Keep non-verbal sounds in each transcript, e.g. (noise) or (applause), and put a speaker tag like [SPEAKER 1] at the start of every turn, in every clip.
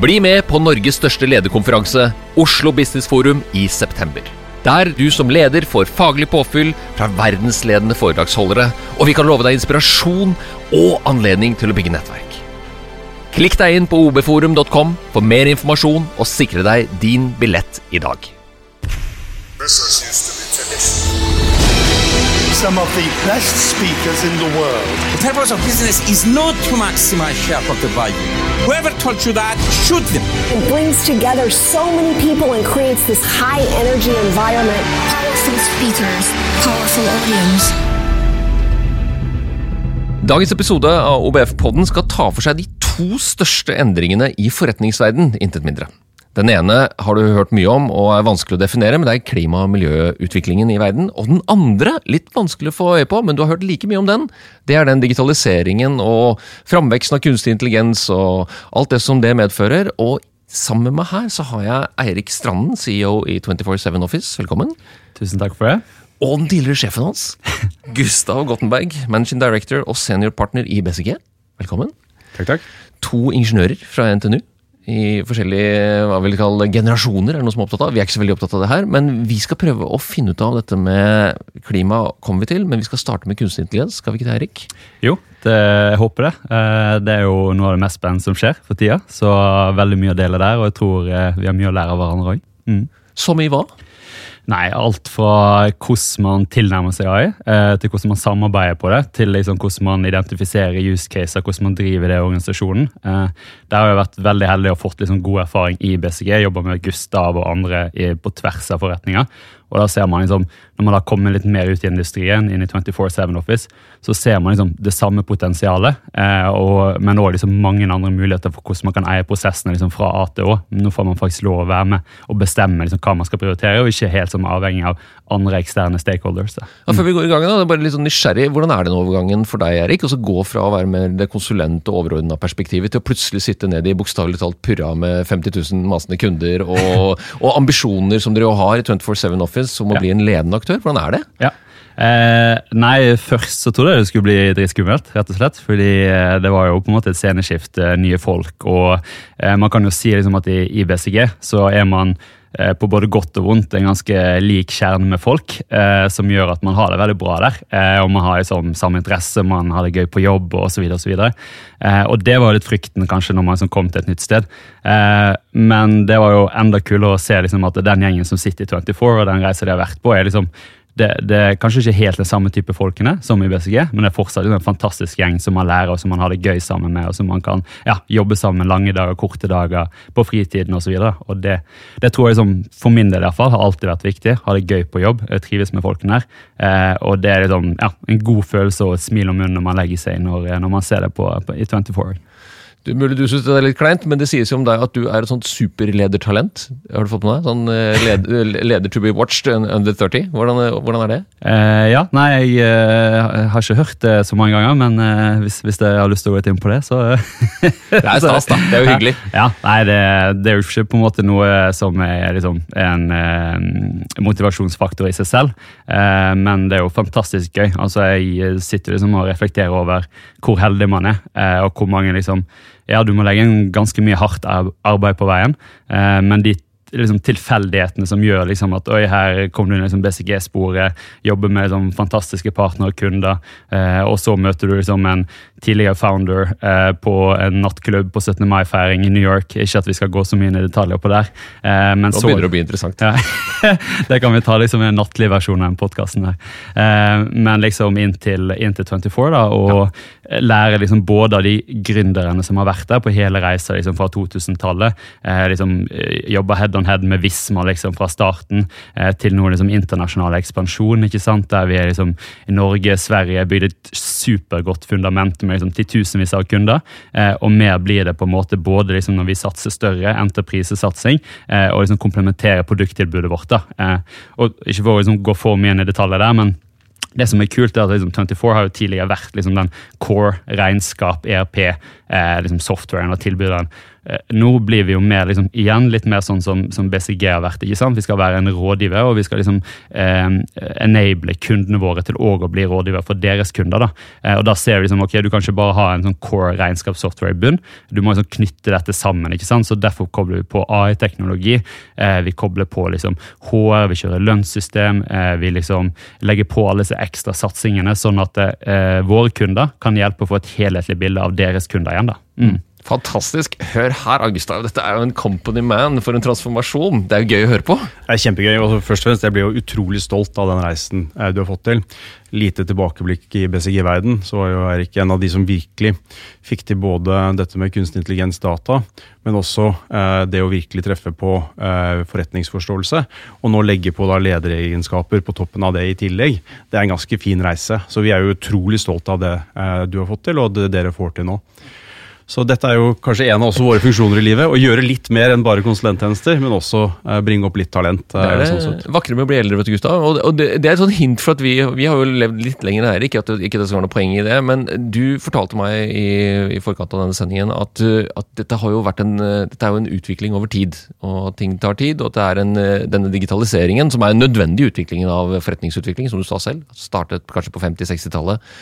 [SPEAKER 1] Bli med på Norges største lederkonferanse, Oslo Business Forum, i september. Der du som leder får faglig påfyll fra verdensledende foredragsholdere, og vi kan love deg inspirasjon og anledning til å bygge nettverk. Klikk deg inn på obforum.com for mer informasjon og sikre deg din billett i dag.
[SPEAKER 2] Some of the best speakers in the world.
[SPEAKER 3] The purpose of business is not to maximize shareholder value. Whoever told you that, shoot them.
[SPEAKER 4] It brings together so many people and creates this high energy environment.
[SPEAKER 5] Powerful speakers, powerful audience.
[SPEAKER 1] Dagens episode av OBF-podden skal ta for seg de to største endringene i forretningsverden, intet mindre. Den ene har du hørt mye om og er vanskelig å definere, men det er klima- og miljøutviklingen i verden. Og den andre, litt vanskelig å få øye på, men du har hørt like mye om den, det er den digitaliseringen og framveksten av kunstig intelligens og alt det som det medfører. Og sammen med meg her så har jeg Eirik Stranden, CEO i 24-7 Office. Velkommen.
[SPEAKER 6] Tusen takk for det.
[SPEAKER 1] Og den tidligere sjefen hans, (laughs) Gustav Gottenberg, managing director og senior partner i BCG. Velkommen.
[SPEAKER 6] Takk, takk.
[SPEAKER 1] To ingeniører fra NTNU i forskjellige hva vil jeg kalle, generasjoner, er det noe som er opptatt av. Vi er ikke så veldig opptatt av det her, men vi skal prøve å finne ut av dette med klima, kommer vi til, men vi skal starte med kunstig intelligens. Skal vi ikke det, Erik?
[SPEAKER 6] Jo, det, jeg håper det. Eh, Det er jo noe av det mest spennende som skjer for tida, så veldig mye å dele der, og jeg tror eh, vi har mye å lære av hverandre òg. Mm.
[SPEAKER 1] Som i hva?
[SPEAKER 6] Nei, alt fra hvordan man tilnærmer seg AI, eh, til hvordan man samarbeider på det, til liksom hvordan man identifiserer use caser, hvordan man driver det i organisasjonen. Eh, Der har jeg vært veldig heldig og fått liksom god erfaring i BCG. Jobba med Gustav og andre på tvers av forretninger. Og da ser man liksom, Når man da kommer litt mer ut i industrien, inn i 24-7 Office, så ser man liksom det samme potensialet, eh, og, men òg liksom mange andre muligheter for hvordan man kan eie prosessene liksom fra A til Å. Nå får man faktisk lov å være med og bestemme liksom hva man skal prioritere, og ikke helt som avhengig av andre eksterne stakeholders. Da.
[SPEAKER 1] Ja, før vi går i gang, da, det er bare litt sånn nysgjerrig, Hvordan er den overgangen for deg, Erik? Og så gå fra å være med det konsulent- og overordna perspektivet til å plutselig sitte ned i bokstavelig talt purra med 50 000 masende kunder og, og ambisjoner som dere jo har i 24-7 Office om å
[SPEAKER 6] Ja.
[SPEAKER 1] bli en ledende aktør. Hvordan er det?
[SPEAKER 6] Ja. Eh, nei, først så trodde jeg det skulle bli dritskummelt, rett og slett. Fordi eh, det var jo på en måte et sceneskift, nye folk. Og eh, man kan jo si liksom at i, i BCG så er man eh, på både godt og vondt en ganske lik kjerne med folk, eh, som gjør at man har det veldig bra der. Eh, og man har liksom samme interesse, man har det gøy på jobb osv. Og, så videre. eh, og det var litt frykten kanskje når man liksom kom til et nytt sted. Eh, men det var jo enda kulere å se liksom at den gjengen som sitter i 24, og den reisa de har vært på, er liksom det, det er kanskje ikke helt den samme type folkene som i BCG, men det er fortsatt en fantastisk gjeng som man lærer og som man har det gøy sammen med, og som man kan ja, jobbe sammen lange dager, korte dager, på fritiden osv. Det, det tror jeg som, for min del i hvert fall, har alltid vært viktig. Ha det gøy på jobb, jeg trives med folkene her. Eh, og det er liksom, ja, en god følelse og et smil om munnen når man legger seg når, når man ser det på, på, i 24.
[SPEAKER 1] Du, mulig du syns det er litt kleint, men det sies jo om deg at du er et sånt superledertalent. Har du fått med deg? Sånn eh, led, leder to be watched under 30. Hvordan, eh, hvordan er det?
[SPEAKER 6] Eh, ja, nei, jeg jeg, har ikke hørt det så mange ganger, men eh, hvis, hvis jeg har lyst til å gå litt inn på det, så (laughs)
[SPEAKER 1] Det er stas, da. Det er jo hyggelig. (laughs)
[SPEAKER 6] Ja, nei, det, det er jo ikke på en måte noe som er liksom, en en motivasjonsfaktor i seg selv, eh, men det er jo fantastisk gøy. Altså, Jeg sitter liksom og reflekterer over hvor heldig man er, eh, og hvor mange liksom Ja, du må legge inn ganske mye hardt arbeid på veien, eh, men de liksom, tilfeldighetene som gjør liksom, at oi, her kom du inn i liksom, BCG-sporet, jobber med liksom, fantastiske partnere og kunder, eh, og så møter du liksom, en tidligere founder eh, på en nattklubb på 17. mai-feiring i New York. Ikke at vi skal gå så mye inn i detaljer på der. Eh, men
[SPEAKER 1] Nå
[SPEAKER 6] så,
[SPEAKER 1] begynner det å bli interessant.
[SPEAKER 6] ja. (laughs) det kan vi ta liksom en nattlig versjon av den podkasten. Eh, men liksom inn til, inn til 24, da, og lære liksom både av de gründerne som har vært der på hele reisa liksom fra 2000-tallet. Eh, liksom eh, Jobba head on head med Visma liksom fra starten eh, til noe liksom internasjonal ekspansjon. ikke sant? Der vi er liksom i Norge, Sverige, bygd et supergodt fundament med liksom titusenvis av kunder. Eh, og mer blir det på en måte både liksom når vi satser større, entreprisesatsing, eh, og liksom komplementerer produkttilbudet vårt. da. Eh, og Ikke for å liksom gå for mye inn i detaljer der, men det som er kult er at liksom 24 har jo tidligere vært liksom den core regnskap, ERP, eh, liksom softwaren og tilbyderen. Eh, nå blir vi jo mer liksom, igjen litt mer sånn som, som BCG har vært. ikke sant? Vi skal være en rådgiver, og vi skal liksom eh, enable kundene våre til òg å bli rådgiver for deres kunder. da. Eh, og da ser vi liksom, ok, Du kan ikke bare ha en sånn core regnskapssoftware i bunn, du må liksom knytte dette sammen. ikke sant? Så Derfor kobler vi på AI-teknologi. Eh, vi kobler på liksom HR, vi kjører lønnssystem. Eh, vi liksom legger på alle disse ekstra satsingene, sånn at eh, våre kunder kan hjelpe å få et helhetlig bilde av deres kunder igjen. da. Mm.
[SPEAKER 1] Fantastisk. Hør her, Gustav. Dette er jo en company man for en transformasjon. Det er jo gøy å høre på.
[SPEAKER 7] Det er kjempegøy. og først og fremst, Jeg blir jo utrolig stolt av den reisen eh, du har fått til. Lite tilbakeblikk i BCG-verden, så var jo Erik en av de som virkelig fikk til både dette med kunstig intelligens data, men også eh, det å virkelig treffe på eh, forretningsforståelse. Og nå legge på da lederegenskaper på toppen av det i tillegg. Det er en ganske fin reise. Så vi er jo utrolig stolt av det du har fått til, og det dere får til nå. Så dette er jo kanskje en av også våre funksjoner i livet. Å gjøre litt mer enn bare konsulenttjenester, men også eh, bringe opp litt talent.
[SPEAKER 1] Det er
[SPEAKER 7] eh,
[SPEAKER 1] det
[SPEAKER 7] sånn sett.
[SPEAKER 1] vakre med å bli eldre, vet du, Gustav. Og, det, det er et sånt hint for at vi, vi har jo levd litt lenger Eirik, ikke at det ikke skal være noe poeng i det, men du fortalte meg i, i forkant av denne sendingen at, at dette har jo vært en, dette er jo en utvikling over tid. Og at ting tar tid, og at det er en, denne digitaliseringen, som er en nødvendig utvikling av forretningsutvikling, som du sa selv, startet kanskje på 50-60-tallet.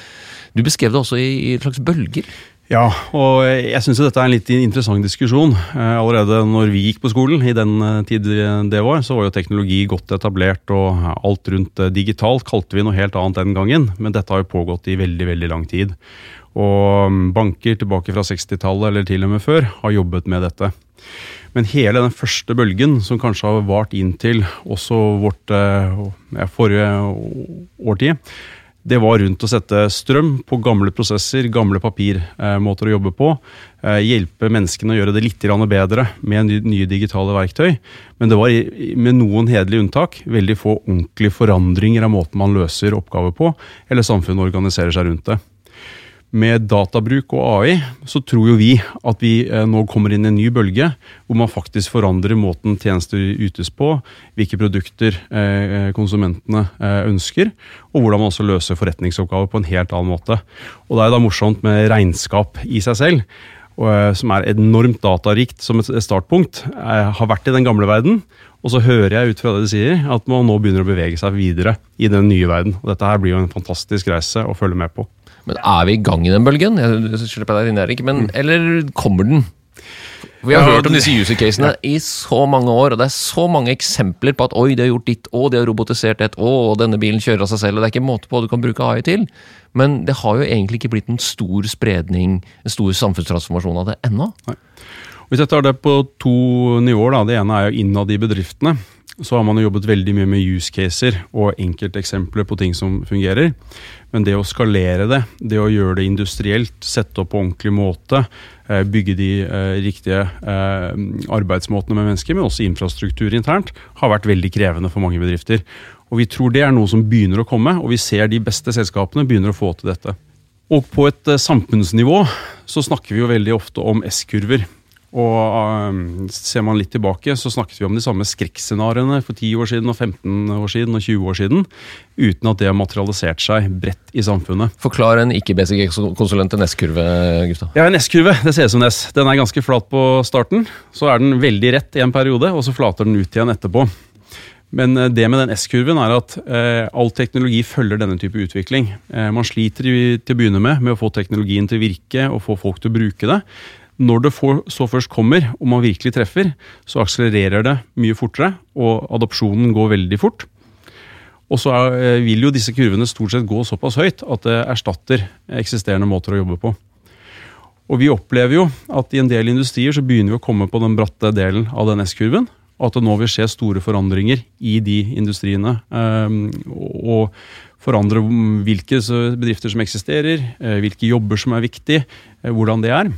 [SPEAKER 1] Du beskrev det også i, i slags bølger.
[SPEAKER 7] Ja, og jeg syns dette er en litt interessant diskusjon. Eh, Allerede når vi gikk på skolen, i den eh, tid det var, så var jo teknologi godt etablert, og alt rundt eh, digitalt kalte vi noe helt annet den gangen. Men dette har jo pågått i veldig, veldig lang tid. Og mm, banker tilbake fra 60-tallet eller til og med før har jobbet med dette. Men hele den første bølgen, som kanskje har vart inntil også vårt ja, forrige årtid, det var rundt å sette strøm på gamle prosesser, gamle papirmåter å jobbe på. eh, Hjelpe menneskene å gjøre det litt bedre med ny- nye digitale verktøy. Men det var, med noen hederlige unntak, veldig få ordentlige forandringer av måten man løser oppgaver på, eller samfunnet organiserer seg rundt det. Med databruk og AI så tror jo vi at vi eh, nå kommer inn i en ny bølge, hvor man faktisk forandrer måten tjenester ytes på, hvilke produkter eh, konsumentene eh, ønsker, og hvordan man også løser forretningsoppgaver på en helt annen måte. Og Det er da morsomt med regnskap i seg selv, som er enormt datarikt som et startpunkt, Jeg har vært i den gamle verden. Og så hører jeg ut fra det de sier, at man nå begynner å bevege seg videre i den nye verden. Og Dette her blir jo en fantastisk reise å følge med på.
[SPEAKER 1] Men er vi i gang i den bølgen? Jeg slipper deg inn, Erik. Men, Eller kommer den? Vi har
[SPEAKER 7] Ja,
[SPEAKER 1] hørt om disse user-casene i så mange år, og det er så mange eksempler på at oi, de har gjort ditt, og de har robotisert et, og denne bilen kjører av seg selv, og det er ikke måte på hva du kan bruke AI til. Men det har jo egentlig ikke blitt en stor spredning, en stor samfunnstransformasjon av det ennå.
[SPEAKER 7] Hvis jeg tar det på to nivåer, da. det ene er jo innad i bedriftene. Så har man jo jobbet veldig mye med use caser og enkelteksempler på ting som fungerer. Men det å skalere det, det å gjøre det industrielt, sette opp på ordentlig måte, eh, bygge de eh, riktige eh, arbeidsmåtene med mennesker, men også infrastruktur internt, har vært veldig krevende for mange bedrifter. Og vi tror det er noe som begynner å komme, og vi ser de beste selskapene begynner å få til dette. Og på et samfunnsnivå så snakker vi jo veldig ofte om S-kurver. Og um, ser man litt tilbake, så snakket vi om de samme skrekkscenarioene for 10 år siden, og 15 år siden og 20 år siden, uten at det har materialisert seg bredt i samfunnet.
[SPEAKER 1] Forklar en ikke-BCG-konsulent en S-kurve, Gustav.
[SPEAKER 7] Ja, en S-kurve. Det ser ut som en S. Den er ganske flat på starten. Så er den veldig rett i en periode, og så flater den ut igjen etterpå. Men eh, det med den S-kurven er at eh, all teknologi følger denne type utvikling. Eh, man sliter til å begynne med med å få teknologien til å virke og få folk til å bruke det. Når det får, så først kommer, og man virkelig treffer, så akselererer det mye fortere, og adopsjonen går veldig fort. Og så er, eh, vil jo disse kurvene stort sett gå såpass høyt at det erstatter eksisterende måter å jobbe på. Og vi opplever jo at i en del industrier så begynner vi å komme på den bratte delen av den S-kurven. Og at det nå vil skje store forandringer i de industriene. Um, og forandre hvilke bedrifter som eksisterer, eh, hvilke jobber som er viktige, eh, hvordan det er.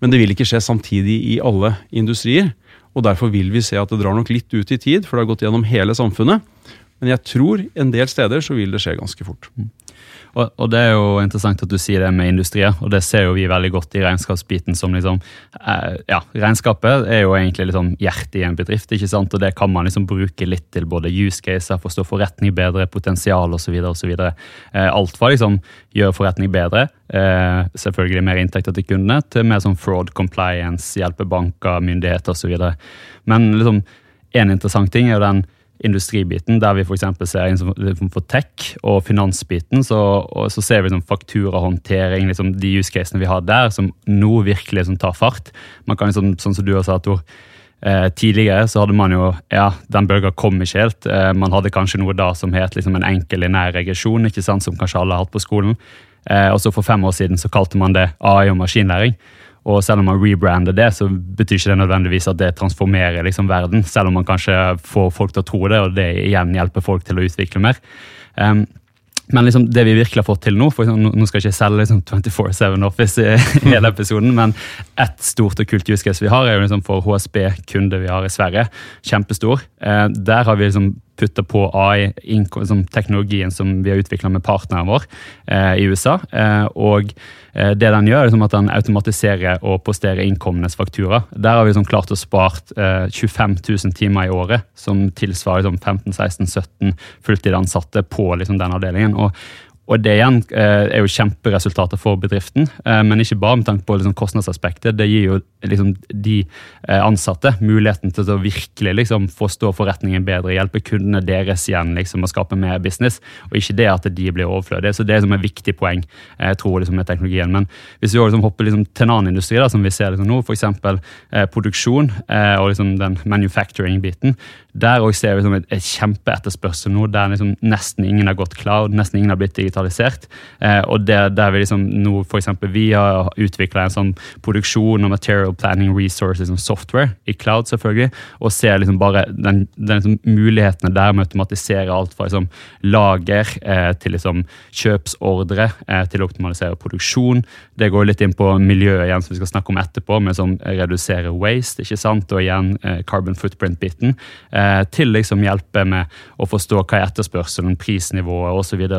[SPEAKER 7] Men det vil ikke skje samtidig i alle industrier. Og derfor vil vi se at det drar nok litt ut i tid, for det har gått gjennom hele samfunnet. Men jeg tror en del steder så vil det skje ganske fort.
[SPEAKER 6] Og, og det er jo interessant at du sier det med industrier, og det ser jo vi veldig godt i regnskapsbiten som liksom eh, Ja, regnskapet er jo egentlig liksom hjertet i en bedrift, ikke sant, og det kan man liksom bruke litt til både use caser, forstå forretning bedre, potensial osv. Eh, alt fra liksom gjøre forretning bedre, eh, selvfølgelig mer inntekter til kundene, til mer sånn fraud compliance, hjelpe banker, myndigheter osv. Men liksom en interessant ting er jo den industribiten, der vi f.eks. ser liksom for tech og finansbiten, så, og så ser vi liksom fakturahåndtering, liksom de use casene vi har der, som nå virkelig liksom tar fart. Man kan liksom, Sånn som du sagt, Tor. Eh, tidligere så hadde man jo ja, den bølga kom ikke helt. Eh, man hadde kanskje noe da som het liksom en enkel linær regresjon, ikke sant, som kanskje alle har hatt på skolen. Eh, og så For fem år siden så kalte man det AI og maskinlæring. Og selv om man rebrander det, så betyr ikke det nødvendigvis at det transformerer liksom verden, selv om man kanskje får folk til å tro det, og det igjen hjelper folk til å utvikle mer. Um, men liksom det vi virkelig har fått til nå for Nå skal jeg ikke selge liksom 24-7 Office i hele episoden, men ett stort og kult use vi har, er jo liksom for HSB-kunde vi har i Sverige. Kjempestor. Eh, der har vi liksom putta på AI, som teknologien som vi har utvikla med partneren vår eh, i USA. Eh, og eh, det den gjør, er liksom at den automatiserer og posterer innkomnes faktura. Der har vi liksom klart å spart 25 000 timer i året, som tilsvarer liksom 15-16-17 fulltidansatte på liksom den avdelingen. Og og Det igjen eh, er jo kjemperesultater for bedriften, eh, men ikke bare med tanke på liksom kostnadsaspektet. Det gir jo liksom de eh, ansatte muligheten til å virkelig liksom forstå forretningen bedre, hjelpe kundene deres igjen liksom å skape mer business, og ikke det at de blir overflødige. Så Det er som et viktig poeng jeg tror liksom med teknologien. Men hvis vi liksom hopper liksom til en annen industri, da, som vi ser liksom nå, f.eks. Eh, produksjon og liksom den manufacturing-biten, der også ser vi liksom et, et kjempeetterspørsel nå, der liksom nesten ingen har gått cloud, nesten ingen har blitt digitalisert. Eh, og der, der vi liksom nå eksempel, Vi har utvikla en sånn produksjon og material planning resources og software i cloud, selvfølgelig, og ser liksom bare den, den liksom mulighetene der med å automatisere alt fra liksom lager eh, til liksom kjøpsordre eh, til å optimalisere produksjon. Det går litt inn på miljøet igjen, som vi skal snakke om etterpå, med sånn redusere waste, ikke sant, og igjen eh, carbon footprint-biten. Eh, til liksom hjelpe med å forstå hva er etterspørselen, prisnivået osv. Så, videre.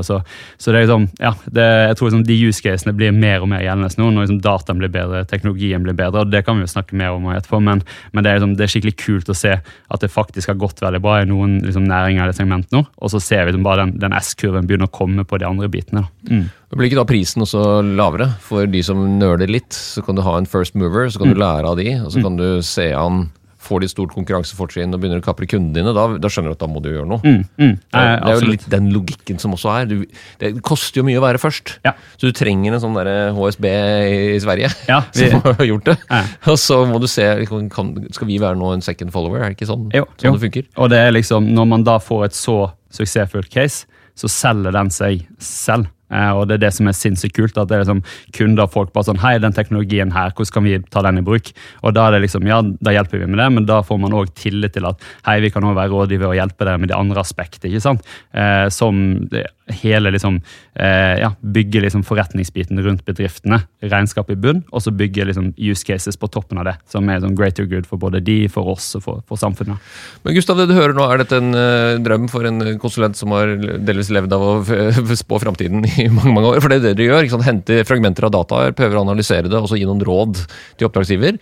[SPEAKER 6] så Så det er liksom, ja, det, jeg tror liksom de use casene blir mer og mer gjeldende nå når liksom dataen blir bedre, teknologien blir bedre. og Det kan vi jo snakke mer om etterpå, men, men det, er liksom, det, er skikkelig kult å se at det faktisk har gått veldig bra i noen liksom, næringer eller segment nå. Og så ser vi liksom bare den, den S-kurven begynner å komme på de andre bitene. Mm.
[SPEAKER 1] Blir ikke da prisen også lavere for de som nøler litt? Så kan du ha en first mover, så kan du mm. lære av de, og så mm. kan du se an får de stort konkurransefortrinn og begynner å kapre kundene dine, da, da, skjønner du at da må du gjøre noe. Mm, mm. det, er, det er jo litt den logikken som også er. Du, det koster jo mye å være først. Ja. Så du trenger en sånn der HSB i Sverige ja, (laughs) vi, som (laughs) har gjort det. Ja. Og så må du se kan, Skal vi være nå en second follower? Er det ikke sånn, jo, sånn jo. det funker?
[SPEAKER 6] Og det er liksom, Når man da får et så suksessfullt case, så selger den seg selv. Eh, og det er det som er sinnssykt kult. At det er liksom kunder og folk bare sånn Hei, den teknologien her, hvordan kan vi ta den i bruk? Og da er det liksom, ja, da hjelper vi med det, men da får man òg tillit til at hei, vi kan også være rådgiver og hjelpe dere med de andre aspektene. ikke sant? Eh, som hele liksom, eh, ja, bygge liksom forretningsbiten rundt bedriftene, regnskap i bunn, og så bygge liksom use cases på toppen av det. Som er sånn greater good for både de, for oss og for, for samfunnet.
[SPEAKER 1] Men Gustav, det du hører nå, er dette en uh, drøm for en konsulent som har delvis levd av å (laughs) spå framtiden i mange mange år? For det er det dere gjør. ikke sant? Hente fragmenter av data, prøver å analysere det og så gi noen råd til oppdragsgiver.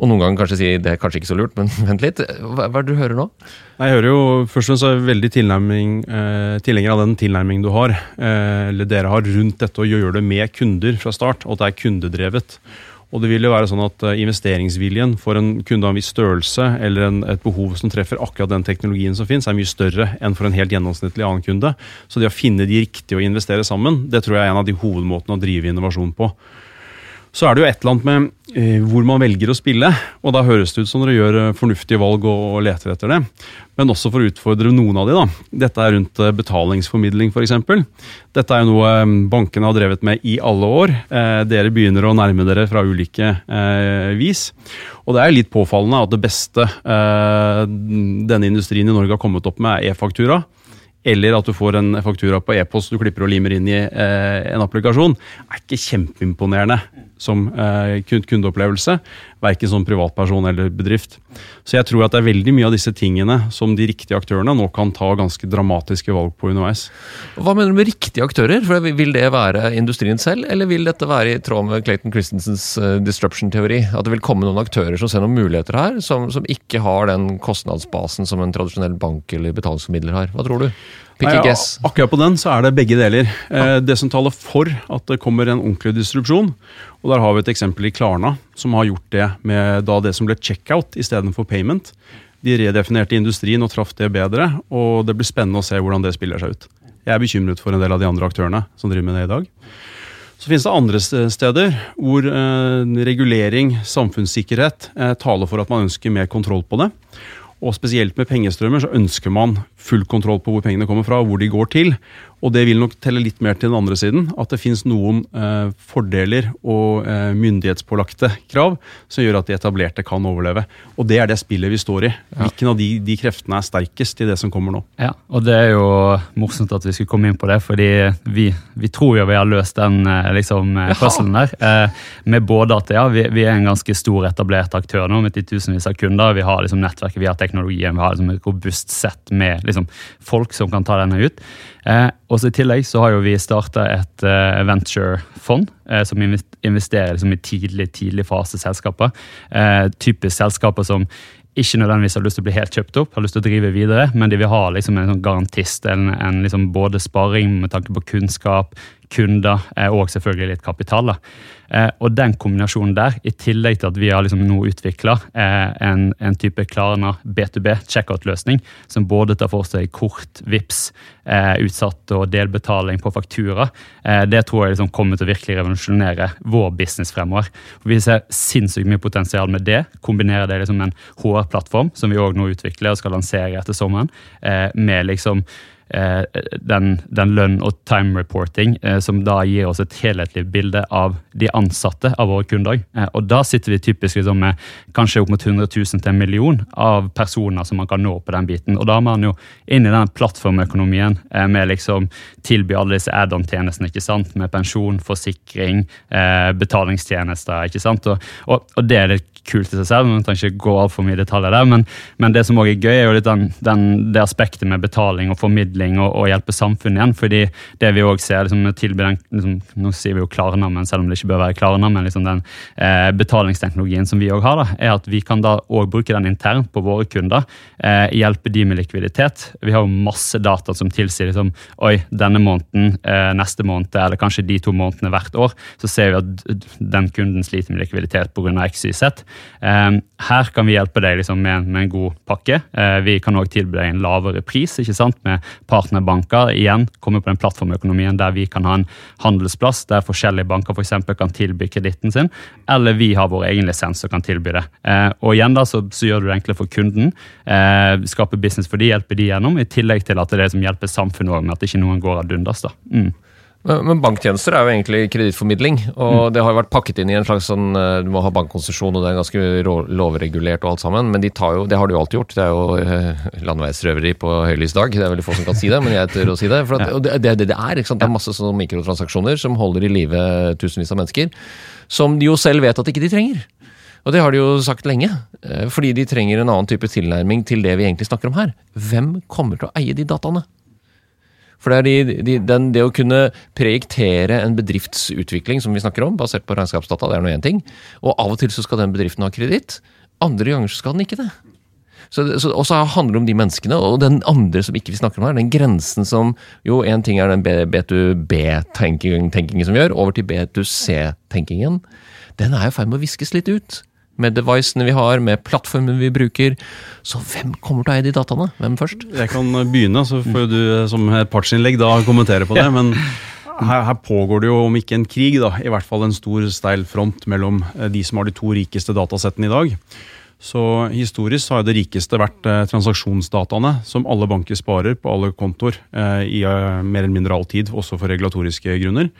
[SPEAKER 1] Og noen ganger kanskje si det er kanskje ikke så lurt, men (laughs) vent litt. Hva, hva er det du hører nå?
[SPEAKER 7] Jeg hører jo først og fremst veldig eh, tilhenger av den tilnærmingen du har, eh, eller dere har, rundt dette å gjøre det med kunder fra start, og at det er kundedrevet. Og det vil jo være sånn at eh, Investeringsviljen for en kunde av en viss størrelse eller en, et behov som treffer akkurat den teknologien som finnes, er mye større enn for en helt gjennomsnittlig annen kunde. Så det å finne de riktige å investere sammen, det tror jeg er en av de hovedmåtene å drive innovasjon på. Så er det jo et eller annet med eh, hvor man velger å spille. Og da høres det ut som dere gjør eh, fornuftige valg og, og, leter etter det. Men også for å utfordre noen av de. da. Dette er rundt eh, betalingsformidling f.eks. Dette er jo noe eh, bankene har drevet med i alle år. Eh, dere begynner å nærme dere fra ulike eh, vis. Og det er litt påfallende at det beste denne industrien i Norge har kommet opp med, er e-faktura eller at du får en faktura på e-post du klipper og limer inn i eh, en applikasjon, er ikke kjempeimponerende. Som eh, kund- kundeopplevelse, verken som privatperson eller bedrift. Så jeg tror at det er veldig mye av disse tingene som de riktige aktørene nå kan ta ganske dramatiske valg på underveis.
[SPEAKER 1] Hva mener du med riktige aktører? For Vil det være industrien selv, eller vil dette være i tråd med Clayton Christensens eh, disruption-teori? At det vil komme noen aktører som ser noen muligheter her, som, som ikke har den kostnadsbasen som en tradisjonell bank eller betalingsformidler har? Hva tror du? Pick a guess.
[SPEAKER 7] Ja, Akkurat på den så er det begge deler. Eh, det som taler for at det kommer en ordentlig distrupsjon, og der har vi et eksempel i Klarna, som har gjort det med da det som ble checkout istedenfor payment. De redefinerte industrien og traff det bedre, og det blir spennende å se hvordan det spiller seg ut. Jeg er bekymret for en del av de andre aktørene som driver med det i dag. Så finnes det andre steder hvor eh, regulering, samfunnssikkerhet, eh, taler for at man ønsker mer kontroll på det. Og spesielt med pengestrømmer så ønsker man full kontroll på hvor pengene kommer fra, og hvor de går til. Og det vil nok telle litt mer til den andre siden. At det finnes noen eh, fordeler og eh, myndighetspålagte krav som gjør at de etablerte kan overleve. Og det er det spillet vi står i. Hvilken av de, de kreftene er sterkest i det som kommer nå?
[SPEAKER 6] Ja, og det er jo morsomt at vi skulle komme inn på det, fordi vi, vi tror jo vi har løst den eh, liksom, eh, puzzlen der. Eh, med både at ja, vi, vi er en ganske stor etablert aktør nå med titusenvis av kunder. Vi har liksom nettverket, vi har teknologien, vi har liksom et robust sett med liksom, folk som kan ta denne ut. Eh, og så I tillegg så har jo vi starta et eh, venture-fond eh, som investerer liksom, i tidlig tidlig fase selskaper. Eh, typisk selskaper som ikke nødvendigvis har lyst til å bli helt kjøpt opp, har lyst til å drive videre, men de vil ha liksom en sånn garantist, en, en liksom både sparing med tanke på kunnskap, kunder eh, og selvfølgelig litt kapital. Eh, og den kombinasjonen der, i tillegg til at vi har liksom nå utvikla eh, en, en type Klarna B2B checkout-løsning, som både tar for seg kort, VIPS, utsatt og delbetaling på faktura, det tror jeg liksom kommer til å virkelig revolusjonere vår business fremover. For vi ser sinnssykt mye potensial med det. Kombinerer det liksom med en HR-plattform, som vi òg nå utvikler og skal lansere etter sommeren, med liksom den, den lønn og time reporting, eh, som da gir oss et helhetlig bilde av de ansatte av våre kunder. Eh, og da sitter vi typisk liksom med kanskje opp mot 100 000 til en million av personer som man kan nå på den biten. Og da er man jo inn i den plattformøkonomien eh, med liksom tilby alle disse add-on-tjenestene, ikke sant? med pensjon, forsikring, eh, betalingstjenester. ikke sant? Og, og, og det er litt kult i seg selv, jeg trenger ikke gå altfor mye detaljer der. Men, men det som også er gøy, er jo litt den, den, det aspektet med betaling og formidling og, og hjelpe samfunnet igjen. fordi det vi også ser, liksom, med tilby den, liksom, Nå sier vi jo Klarna, selv om det ikke bør være Klarna, liksom den eh, betalingsteknologien som vi også har, da, er at vi kan da også bruke den internt på våre kunder. Eh, hjelpe de med likviditet. Vi har jo masse data som tilsier liksom, oi, denne måneden, eh, neste måned eller kanskje de to månedene hvert år, så ser vi at den kunden sliter med likviditet pga. XYZ. Eh, her kan vi hjelpe deg liksom, med, med en god pakke. Eh, vi kan også tilby deg en lavere pris ikke sant? med partnerbanker. Igjen, komme på den plattformøkonomien der vi kan ha en handelsplass der forskjellige banker for eksempel, kan tilby kreditten sin, eller vi har vår egen lisens og kan tilby det. Eh, og igjen da, så, så gjør du det enklere for kunden. skape business for de, hjelpe de gjennom, i tillegg til at det er det som hjelper samfunnet òg, med at ikke noen går ad undas. da. Mm.
[SPEAKER 1] Men banktjenester er jo egentlig kredittformidling, og det har jo vært pakket inn i en slags sånn eh, Du må ha bankkonsesjon, og det er ganske lovregulert og alt sammen, men de tar jo, det har de jo alltid gjort. Det er jo eh, landeveisrøveri på høylysdag. Det er veldig få som kan si det, men jeg tør å si det. For at, det, det det er, ikke sant? det er masse sånne mikrotransaksjoner som holder i live tusenvis av mennesker, som de jo selv vet at ikke de trenger. Og det har de jo sagt lenge, eh, fordi de trenger en annen type tilnærming til det vi egentlig snakker om her. Hvem kommer til å eie de dataene? For det de, de, den, det å kunne projektere en bedriftsutvikling som vi snakker om, basert på regnskapsdata, det er nå én ting. Og av og til så skal den bedriften ha kreditt. Andre ganger så skal den ikke det. Så, så, og så handler det om de menneskene, og den andre som ikke vi snakker om her, den grensen som Jo, én ting er den B2B-tenkingen som vi gjør, over til B2C-tenkingen. Den er i ferd med å viskes litt ut. Med devicene vi har, med plattformen vi bruker. Så hvem kommer til å eie de dataene? Hvem først?
[SPEAKER 7] Jeg kan begynne, så får du eh, som et partsinnlegg da kommentere på det. Men her, her pågår det jo, om ikke en krig, da, i hvert fall en stor steil front mellom eh, de som har de to rikeste datasettene i dag. Så historisk har det rikeste vært eh, transaksjonsdataene, som alle banker sparer på alle kontoer i mer eller mindre all tid, også for regulatoriske grunner.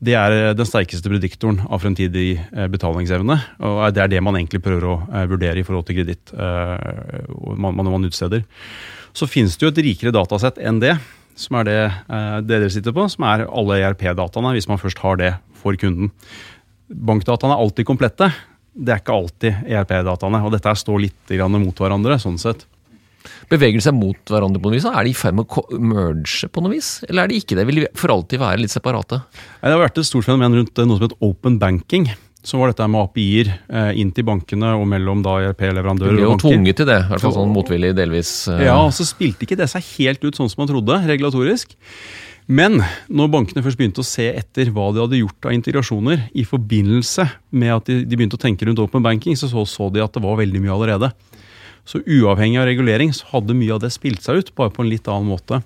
[SPEAKER 7] Det er eh, den sterkeste prediktoren av fremtidig eh, betalingsevne. og Det er det man egentlig prøver å eh, vurdere i forhold til kreditt når man utsteder. Så finnes det jo et rikere datasett enn det, som er det, det dere sitter på, som er alle ERP-dataene, hvis man først har det for kunden. bankdataene er alltid komplette. Det er ikke alltid ERP-dataene, og dette står litt mot hverandre. sånn sett.
[SPEAKER 1] Beveger de seg mot hverandre på noe vis? Er de i ferd med å merge på noe vis? Eller er de ikke det? Vil de for alltid være litt separate?
[SPEAKER 7] Det har vært et stort fenomen rundt eh, noe som heter open banking. Som var dette med API-er eh, inn til bankene og mellom da ERP-leverandører
[SPEAKER 1] blir jo
[SPEAKER 7] ble jo
[SPEAKER 1] tvunget til det, i hvert fall sånn motvillig delvis. eh,
[SPEAKER 7] Ja, og så spilte ikke det seg helt ut sånn som man trodde, regulatorisk. Men når bankene først begynte å se etter hva de hadde gjort av integrasjoner i forbindelse med at de, de begynte å tenke rundt open banking, så, så så de at det var veldig mye allerede. Så uavhengig av regulering så hadde mye av det spilt seg ut, bare på en litt annen måte.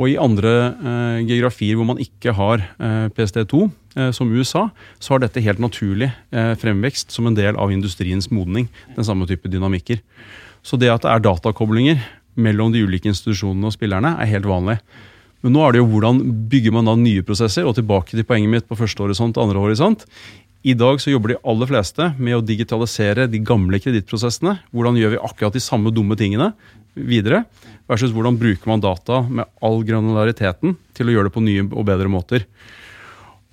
[SPEAKER 7] Og i andre eh, geografier hvor man ikke har eh, PST2, eh, som USA, så har dette helt naturlig eh, fremvekst som en del av industriens modning. Den samme type dynamikker. Så det at det er datakoblinger mellom de ulike institusjonene og spillerne, er helt vanlig. Men nå er det jo hvordan bygger man da nye prosesser, og tilbake til poenget mitt på første horisont og andre horisont. I dag så jobber de aller fleste med å digitalisere de gamle kredittprosessene. Hvordan gjør vi akkurat de samme dumme tingene videre? Versus hvordan bruker man data med all granulariteten til å gjøre det på nye og bedre måter.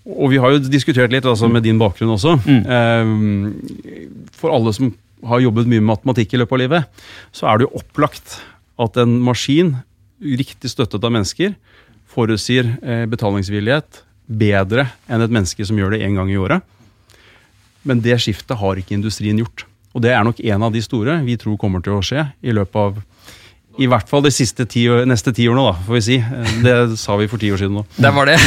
[SPEAKER 7] Og vi har jo diskutert litt altså med din bakgrunn også. Mm. For alle som har jobbet mye med matematikk i løpet av livet, så er det jo opplagt at en maskin, riktig støttet av mennesker, forutsier eh, betalingsvillighet bedre enn et menneske som gjør det én gang i året. Men det skiftet har ikke industrien gjort. Og det er nok en av de store vi tror kommer til å skje i løpet av i hvert fall de siste ti, neste ti årene, da, får vi si. Det sa vi for ti år siden nå.
[SPEAKER 1] Det var det!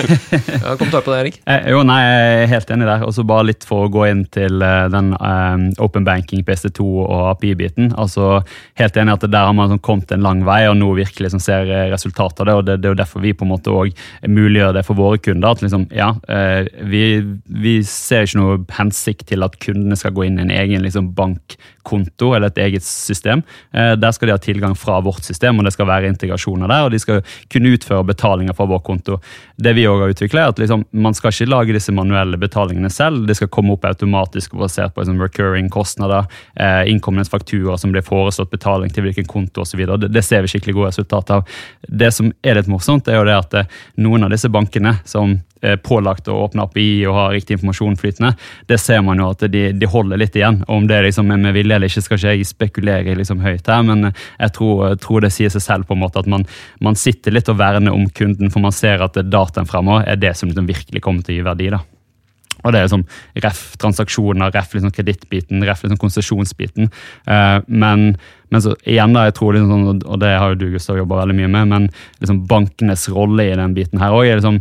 [SPEAKER 1] (laughs) ja, Kommentar på det, Erik?
[SPEAKER 6] Eh, jo, nei, jeg er helt enig der. Og så bare litt for å gå inn til eh, den um, open banking, PC2 og API-biten. Altså, Helt enig at der har man sånn kommet en lang vei, og nå virkelig sånn, ser eh, resultatet av det. og det, det er jo derfor vi på en måte òg muliggjør det for våre kunder. at liksom, ja, vi, vi ser ikke noe hensikt til at kundene skal gå inn i en egen liksom, bankkonto eller et eget system. Eh, der skal de ha tilgang fra vårt system, og det skal være integrasjoner der. og de skal kunne utføre betalinger fra vår konto. Det vi også har utviklet er at liksom, Man skal ikke lage disse manuelle betalingene selv. Det skal komme opp automatisk basert på liksom, recurring kostnader, eh, innkommende fakturer som blir foreslått betaling til hvilken konto osv. Det, det ser vi skikkelig gode resultater av. Det som er litt morsomt, er jo det at eh, noen av disse bankene som pålagt å åpne API og ha riktig informasjon flytende, det ser man jo at de, de holder litt igjen. Og Om det liksom er med vilje eller ikke, skal ikke jeg spekulere liksom høyt her, men jeg tror, tror det sier seg selv på en måte at man, man sitter litt og verner om kunden, for man ser at dataen fremover er det som liksom virkelig kommer til å gi verdi. da. Og det er liksom ref transaksjoner, ref liksom kredittbiten, ref liksom konsesjonsbiten. Uh, men, men så igjen da, jeg tror liksom sånn, og det har jo du Gustav jobba veldig mye med, men liksom bankenes rolle i den biten her også er liksom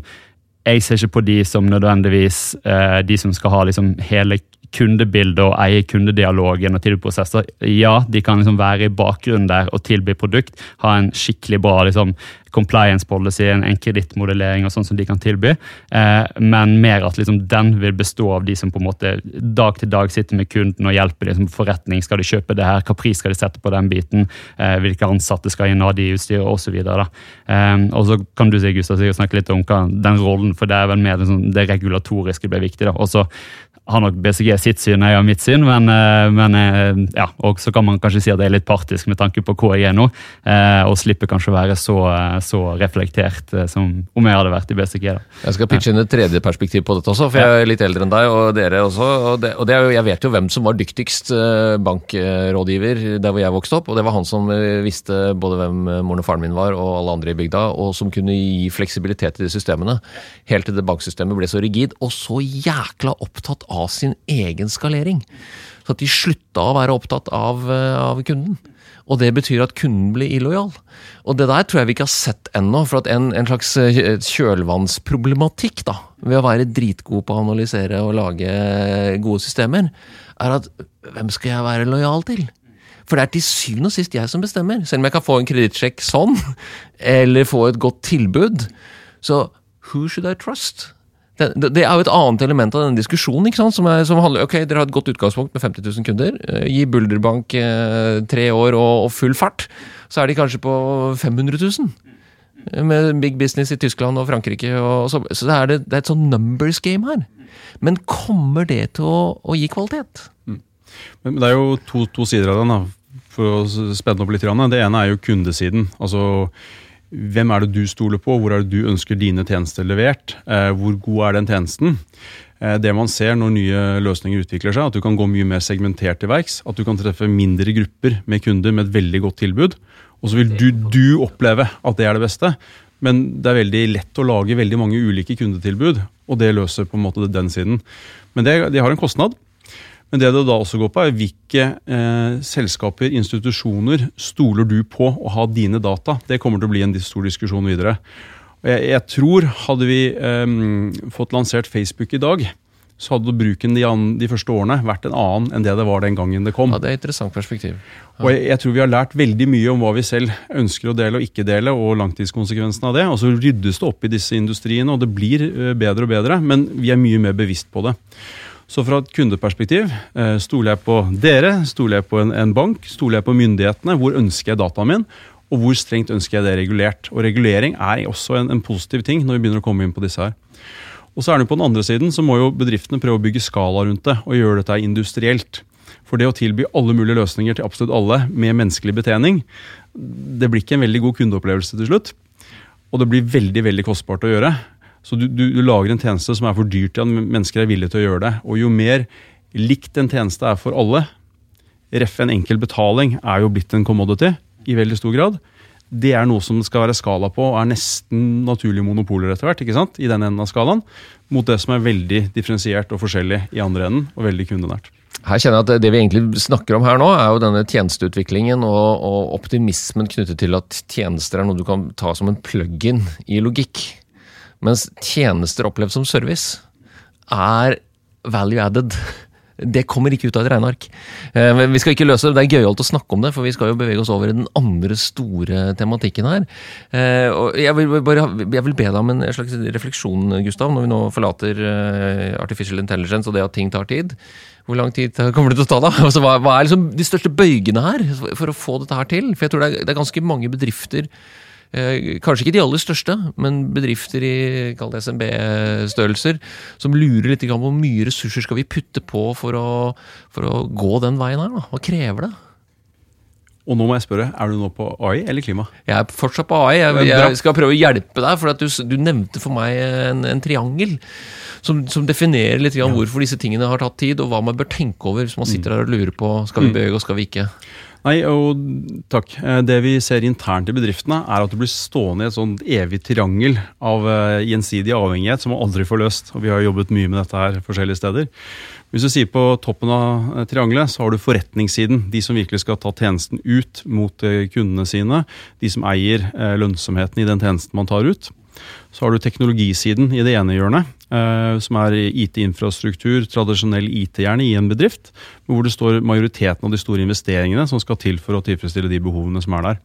[SPEAKER 6] Jeg ser ikke på de som nødvendigvis eh, de som skal ha liksom hele kundebildet og eie kundedialogen og tilbudsprosesser. Ja, de kan liksom være i bakgrunnen der og tilby produkt, ha en skikkelig bra liksom, compliance policy, en, en kredittmodellering og sånn som de kan tilby, eh, men mer at liksom, den vil bestå av de som på en måte dag til dag sitter med kunden og hjelper liksom, forretning. Skal de kjøpe det her? Hva pris skal de sette på den biten? Eh, hvilke ansatte skal inn, ha de utstyret osv. Eh, og så kan du si, Gustav, snakke litt om hva, den rollen, for det er vel mer liksom, det regulatoriske blir viktig. da, og så har nok BCG sitt syn, jeg har mitt syn, men, eh, men eh, ja, og så kan man kanskje si at jeg er litt partisk med tanke på hvor jeg er nå, eh, og slipper kanskje å være så, så reflektert som om jeg hadde vært i BCG. da.
[SPEAKER 1] Jeg skal pitche inn et tredje perspektiv på dette også, for jeg er litt eldre enn deg, og dere også. Og, det, og det jo, jeg vet jo hvem som var dyktigst bankrådgiver der hvor jeg vokste opp, og det var han som visste både hvem moren og faren min var, og alle andre i bygda, og som kunne gi fleksibilitet i de systemene. Helt til det banksystemet ble så rigid, og så jækla opptatt av sin egen skalering. Så at de slutta å være opptatt av, eh, av kunden. Og det betyr at kunden blir illojal. Og det der tror jeg vi ikke har sett ennå. For en, en slags eh, kjølvannsproblematikk da, ved å være dritgod på å analysere og lage gode systemer, er at hvem skal jeg være lojal til? For det er til syvende og sist jeg som bestemmer. Selv om jeg kan få en kredittsjekk sånn, (laughs) eller få et godt tilbud. Så who should I trust? Det, det er jo et annet element av denne diskusjonen. ikke sant? Som, er, som handler ok, Dere har et godt utgangspunkt med 50 000 kunder. Eh, Gi Bulderbank eh, tre år og, og full fart, så er de kanskje på 500 000. Eh, Med big business i Tyskland og Frankrike. Og så så det, er det, det er et sånn numbers game her. Men kommer det til å, å gi kvalitet?
[SPEAKER 7] Men det er jo to, to sider av den, da, for å spenne opp litt. Det ene er jo kundesiden. Altså, hvem er det du stoler på, hvor er det du ønsker dine tjenester levert, eh, hvor god er den tjenesten. Eh, det man ser når nye løsninger utvikler seg, at du kan gå mye mer segmentert til verks. At du kan treffe mindre grupper med kunder med et veldig godt tilbud. Og så vil du, du oppleve at det er det beste. Men det er veldig lett å lage veldig mange ulike kundetilbud, og det løser på en måte den siden. Men det, det har en kostnad. Men det det da også går på, er hvilke eh, selskaper, institusjoner, stoler du på å ha dine data? Det kommer til å bli en stor diskusjon videre. Og jeg, jeg tror, hadde vi eh, fått lansert Facebook i dag, så hadde bruken de, an, de, første årene vært en annen enn det det var den gangen det kom.
[SPEAKER 1] Ja, Det er et interessant perspektiv. Ja.
[SPEAKER 7] Og jeg, jeg, tror vi har lært veldig mye om hva vi selv ønsker å dele og ikke dele, og langtidskonsekvensene av det. Og så ryddes det opp i disse industriene, og det blir eh, bedre og bedre, men vi er mye mer bevisst på det. Så fra et kundeperspektiv, eh, stoler jeg på dere, stoler jeg på en, en bank, stoler jeg på myndighetene, hvor ønsker jeg dataen min, og hvor strengt ønsker jeg det regulert. Og regulering er også en, en positiv ting når vi begynner å komme inn på disse her. Og så er det På den andre siden så må jo bedriftene prøve å bygge skala rundt det og gjøre dette industrielt. For det å tilby alle mulige løsninger til absolutt alle med menneskelig betjening, det blir ikke en veldig god kundeopplevelse til slutt. Og det blir veldig veldig kostbart å gjøre. Så du, du, du, lager en tjeneste som er for dyr til at mennesker er villige til å gjøre det. Og jo mer likt en tjeneste er for alle, ref en enkel betaling er jo blitt en commodity i veldig stor grad. Det er noe som det skal være skala på, og er nesten naturlige monopoler etter hvert. ikke sant? I den enden av skalaen, Mot det som er veldig differensiert og forskjellig i andre enden, og veldig kundenært.
[SPEAKER 1] Her kjenner jeg at Det vi egentlig snakker om her nå, er jo denne tjenesteutviklingen og, og optimismen knyttet til at tjenester er noe du kan ta som en plug-in i logikk. Mens tjenester opplevd som service er value added. Det kommer ikke ut av et regneark. Eh, men vi skal ikke løse det. Det er gøyalt å snakke om det, for vi skal jo bevege oss over i den andre store tematikken her. Eh, jeg vil, bare, jeg vil be deg om en slags refleksjon, Gustav, når vi nå forlater eh, artificial intelligence og det at ting tar tid. Hvor lang tid kommer det til å ta, da? (laughs) Altså, hva, er liksom de største bøygene her for å få dette her til? For jeg tror det er, det er ganske mange bedrifter kanskje ikke de aller største, men bedrifter i SMB-størrelser som lurer litt på hvor mye ressurser skal vi putte på for å, for å gå den veien her. Da? Hva krever det?
[SPEAKER 7] Og nå må jeg spørre, Er du nå på AI eller klima?
[SPEAKER 1] Jeg er fortsatt på AI. Jeg, jeg skal prøve å hjelpe deg. for du, du, nevnte for meg en, en triangel som, som, definerer litt ja. hvorfor disse tingene har tatt tid, og hva man bør tenke over hvis man sitter der og lurer på skal vi bøye bevege oss, skal vi ikke.
[SPEAKER 7] Nei, og takk. Eh, det vi ser internt i bedriftene, er at du blir stående i et sånt evig triangel av eh, gjensidig avhengighet som man aldri får løst. Og vi har jobbet mye med dette her forskjellige steder. Hvis du sier på toppen av eh, triangelet, så har du forretningssiden. De som virkelig skal ta tjenesten ut mot kundene sine. De som eier lønnsomheten i den tjenesten man tar ut. Så har du teknologisiden i det ene hjørnet, eh, som er IT-infrastruktur, tradisjonell IT gjerne i en bedrift, hvor det står majoriteten av de store investeringene som skal til for å tilfredsstille de behovene som er der.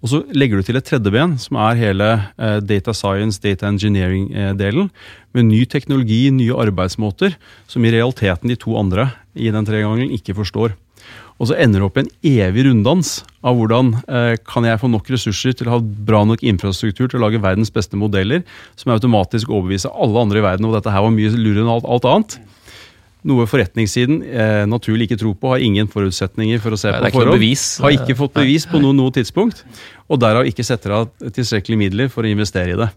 [SPEAKER 7] Og Så legger du til et tredje ben, som er hele eh, data science, data engineering-delen, med ny teknologi, nye arbeidsmåter, som i realiteten de to andre i den tregangelen ikke forstår. Og så ender det opp i en evig runddans av hvordan eh, kan jeg få nok ressurser til å ha bra nok infrastruktur til å lage verdens beste modeller, som automatisk overbeviser alle andre i verden om dette her var mye lurere enn alt, alt annet. Noe forretningssiden eh, naturlig ikke tror på, har ingen forutsetninger for å se
[SPEAKER 1] Nei,
[SPEAKER 7] på forhånd.
[SPEAKER 1] Bevis.
[SPEAKER 7] Har ikke fått bevis på noe, noe tidspunkt, og derav ikke setter av tilstrekkelige midler for å investere i det.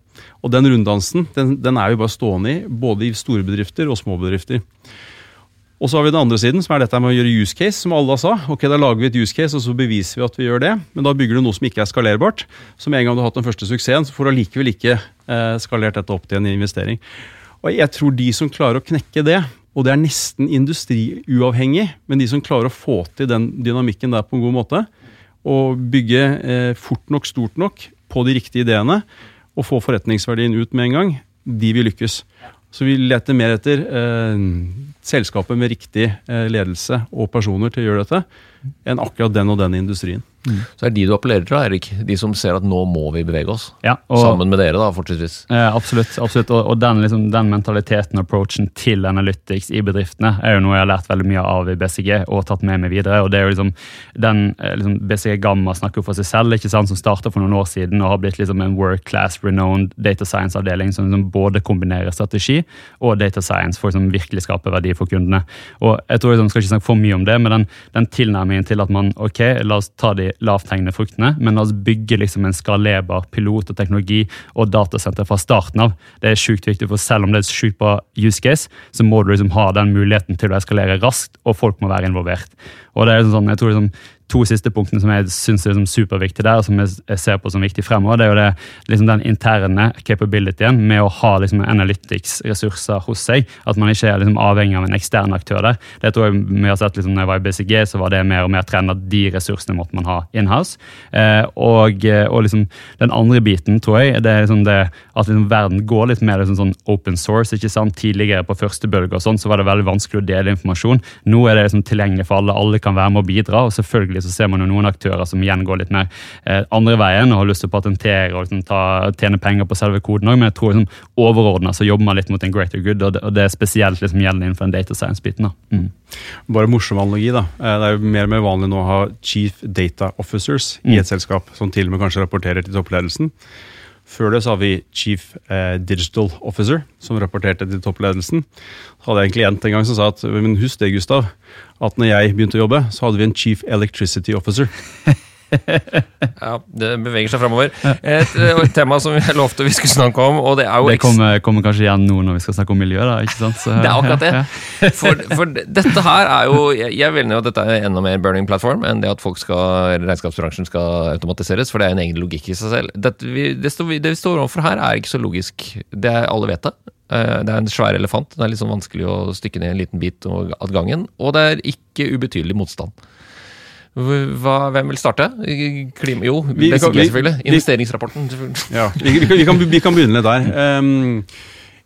[SPEAKER 7] Og Den runddansen den, den er jo bare stående i både i store bedrifter og små bedrifter. Og så har vi den andre siden, som er dette med å gjøre use case, som alle sa. Ok, Da lager vi et use case, og så beviser vi at vi gjør det. Men da bygger du noe som ikke er skalerbart. Så med en gang du har hatt den første suksessen, så får du allikevel ikke eh, skalert dette opp til en investering. Og jeg tror de som klarer å knekke det, og det er nesten industriuavhengig, men de som klarer å få til den dynamikken der på en god måte, og bygge eh, fort nok, stort nok, på de riktige ideene, og få forretningsverdien ut med en gang, de vil lykkes. Så vi leter mer etter eh, selskaper med riktig eh, ledelse og personer til å gjøre dette, enn akkurat den og den industrien.
[SPEAKER 1] Mm. Så er det de du appellerer til, Erik? De som ser at nå må vi bevege oss?
[SPEAKER 6] Ja,
[SPEAKER 1] og, Sammen med dere, da, fortsattvis?
[SPEAKER 6] Eh, absolutt. absolutt. Og, og den, liksom, den, mentaliteten og approachen til Analytics i bedriftene er jo noe jeg har lært veldig mye av i BCG og tatt med meg videre. og det er jo liksom, den eh, liksom, BCG Gamma snakker for seg selv, ikke sant, som starta for noen år siden og har blitt liksom en world class renowned data science-avdeling som liksom både kombinerer strategi og data science for liksom, virkelig skape verdi for kundene. Og jeg tror liksom, skal ikke snakke for mye om det, men den, den tilnærmingen til at man ok, la oss ta de lavthengende fruktene, men la oss bygge liksom en skalerbar pilot og teknologi og datasenter fra starten av. Det er sjukt viktig, for selv om det er sjukt bra use case, så må du liksom ha den muligheten til å eskalere raskt, og folk må være involvert. Og det er sånn, jeg tror liksom, to siste punktene som jeg syns er liksom superviktige der, og som jeg, ser på som viktig fremover, det er jo det, liksom den interne capabilityen med å ha liksom analytics-ressurser hos seg. At man ikke er liksom avhengig av en ekstern aktør der. Det tror jeg vi har sett liksom, når jeg var i BCG, så var det mer og mer trend at de ressursene måtte man ha in-house. Eh, og, og liksom, den andre biten, tror jeg, det er liksom det at liksom, verden går litt mer liksom, sånn open source. ikke sant? Tidligere på første bølge og sånn, så var det veldig vanskelig å dele informasjon. Nå er det liksom tilgjengelig for alle. Alle kan være med å bidra. og selvfølgelig så ser man jo noen aktører som igjen går litt mer eh, andre veien og har lyst til å patentere og liksom, ta, tjene penger på selve koden òg, men jeg tror liksom, overordna så jobber man litt mot en greater good, og det, og det er spesielt liksom, gjelder innenfor den data science-biten. Mm.
[SPEAKER 7] Bare morsom analogi, da. Eh, Det er jo mer og mer vanlig nå å ha chief data officers i et selskap, som til og med kanskje rapporterer til toppledelsen. Før det så har vi chief eh, digital officer, som rapporterte til toppledelsen. Så hadde jeg en klient en gang som sa at men husk det, Gustav, at når jeg begynte å jobbe, så hadde vi en chief electricity officer. (laughs)
[SPEAKER 1] Ja, Det beveger seg framover. Et, eh, et tema som jeg lovte vi skulle snakke om, og det er jo
[SPEAKER 6] Det kommer, kommer kanskje igjen nå når vi skal snakke om miljø. da, ikke sant? Så,
[SPEAKER 1] Det er akkurat det. For, for dette her er jo Jeg, jeg mener jo at dette er enda mer burning platform enn det at folk skal, regnskapsbransjen skal automatiseres, for det er en egen logikk i seg selv. Dette, vi, det, vi- det vi står overfor her, er ikke så logisk. Det er Alle vet det. Eh, Det er en svær elefant. Det er litt sånn vanskelig å stykke ned en liten bit av gangen. Og det er ikke ubetydelig motstand. Hva, hvem vil starte? Klima, jo,
[SPEAKER 7] vi
[SPEAKER 1] BCG
[SPEAKER 7] vi-
[SPEAKER 1] selvfølgelig. Investeringsrapporten. selvfølgelig.
[SPEAKER 7] Ja, vi, vi, kan, vi, kan, begynne der. Um,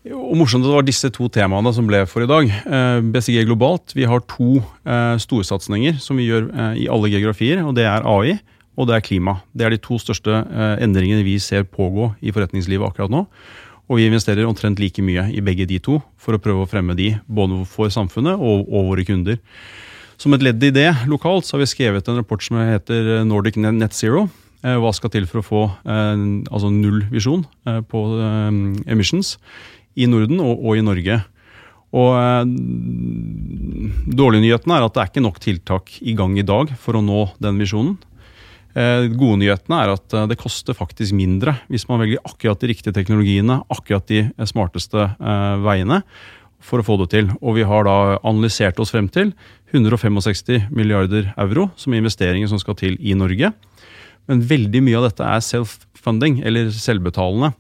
[SPEAKER 7] og morsomt at det var disse to temaene som ble for i dag. Uh, BCG globalt. Vi har to uh, storsatsinger som vi gjør uh, i alle geografier. og Det er AI og det er klima. Det er de to største endringene vi ser pågå i forretningslivet akkurat nå. Og vi investerer omtrent like mye i begge de to for å prøve å fremme de både for samfunnet og, og våre kunder. Som et ledd i det lokalt så har vi skrevet en rapport som heter Nordic Net Zero. Eh, Hva skal til for å få eh, altså nullvisjon eh, på eh, emissions i Norden og, og i Norge. Og eh, Dårlige nyhetene er at det er ikke nok tiltak i gang i dag for å nå den visjonen. Eh, Gode nyhetene er at eh, det koster faktisk mindre hvis man velger akkurat de riktige teknologiene, akkurat de eh, smarteste eh, veiene for å få det til. Og vi har da analysert oss frem til 165 milliarder euro som investeringer som skal til i Norge. Men veldig mye av dette er self-funding, eller selvbetalende.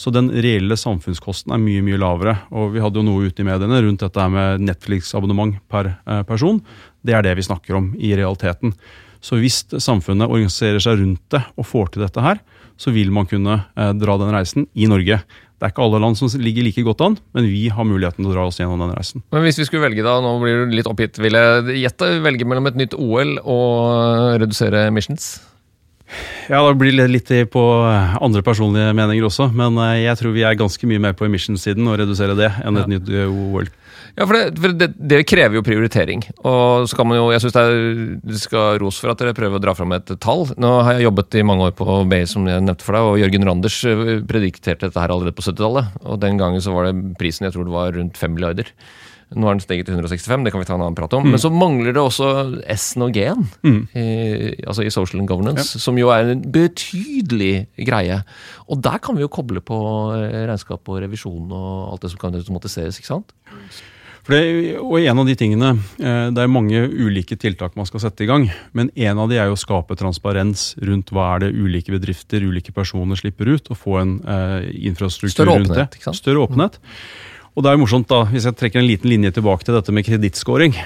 [SPEAKER 7] Så den reelle samfunnskosten er mye mye lavere. Og vi hadde jo noe ute i mediene rundt dette med Netflix-abonnement per eh, person. Det er det vi snakker om i realiteten. Så hvis samfunnet organiserer seg rundt det og får til dette her, så vil man kunne eh, dra den reisen i Norge. Det er ikke alle land som ligger like godt an, men vi har muligheten til å dra oss gjennom den reisen.
[SPEAKER 1] Men hvis vi skulle velge da, nå blir du litt oppgitt, vil jeg gjette velge mellom et nytt OL og redusere emissions?
[SPEAKER 7] Ja, da blir det litt på andre personlige meninger også, men eh, jeg tror vi er ganske mye mer på emissions-siden og redusere det enn et nytt eh, OL.
[SPEAKER 1] Ja, for, det, for det, det krever jo prioritering. Og så kan man jo, jeg syns det, skal ros for at dere prøver å dra fram et tall. Nå har jeg jobbet i mange år på BI, som jeg nevnte for deg, og Jørgen Randers eh, predikterte dette her allerede på 70-tallet. Og den gangen så var det prisen jeg tror det var rundt 5 milliarder. Nå er den steget til 165, det kan vi ta en annen prat om. Men så mangler det også S-en og G-en, i, altså i social and governance, som jo er en betydelig greie. Og der kan vi jo koble på eh, regnskap og revisjon og alt det som kan automatiseres, ikke sant?
[SPEAKER 7] For det, og en av de tingene, eh, Det er mange ulike tiltak man skal sette i gang. Men en av de er jo å skape transparens rundt hva er det ulike bedrifter, ulike personer slipper ut, og få en eh, infrastruktur
[SPEAKER 1] Større
[SPEAKER 7] rundt
[SPEAKER 1] åpenhet,
[SPEAKER 7] det. Større åpenhet. Og det er jo morsomt da, Hvis jeg trekker en liten linje tilbake til dette med kredittscoring.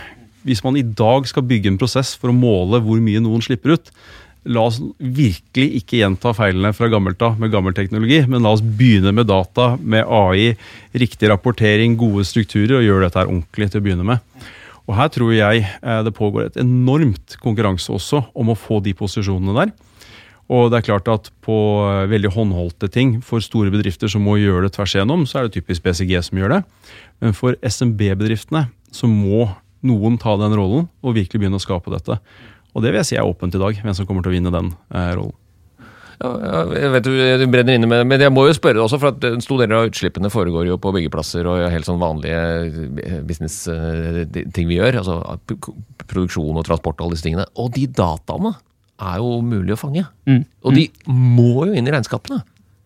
[SPEAKER 7] Hvis man i dag skal bygge en prosess for å måle hvor mye noen slipper ut, La oss virkelig ikke gjenta feilene fra gammelt av med gammel teknologi, men la oss begynne med data, med AI, riktig rapportering, gode strukturer, og gjøre dette her ordentlig til å begynne med. Og Her tror jeg eh, det pågår et enormt konkurranse også om å få de posisjonene der. Og det er klart at på eh, veldig håndholdte ting for store bedrifter som må gjøre det tvers igjennom, så er det typisk BCG som gjør det. Men for SMB-bedriftene så må noen ta den rollen og virkelig begynne å skape dette. Og det vil jeg si er åpent i dag, hvem som kommer til å vinne den eh, rollen.
[SPEAKER 1] Ja, jeg vet du, brenner inne med det, men jeg må jo spørre deg også, for at en stor del av utslippene foregår jo på byggeplasser og helt sånn vanlige business-ting vi gjør. altså Produksjon og transport og alle disse tingene. Og de dataene er jo mulig å fange.
[SPEAKER 6] Mm.
[SPEAKER 1] Og de må jo inn i regnskapene.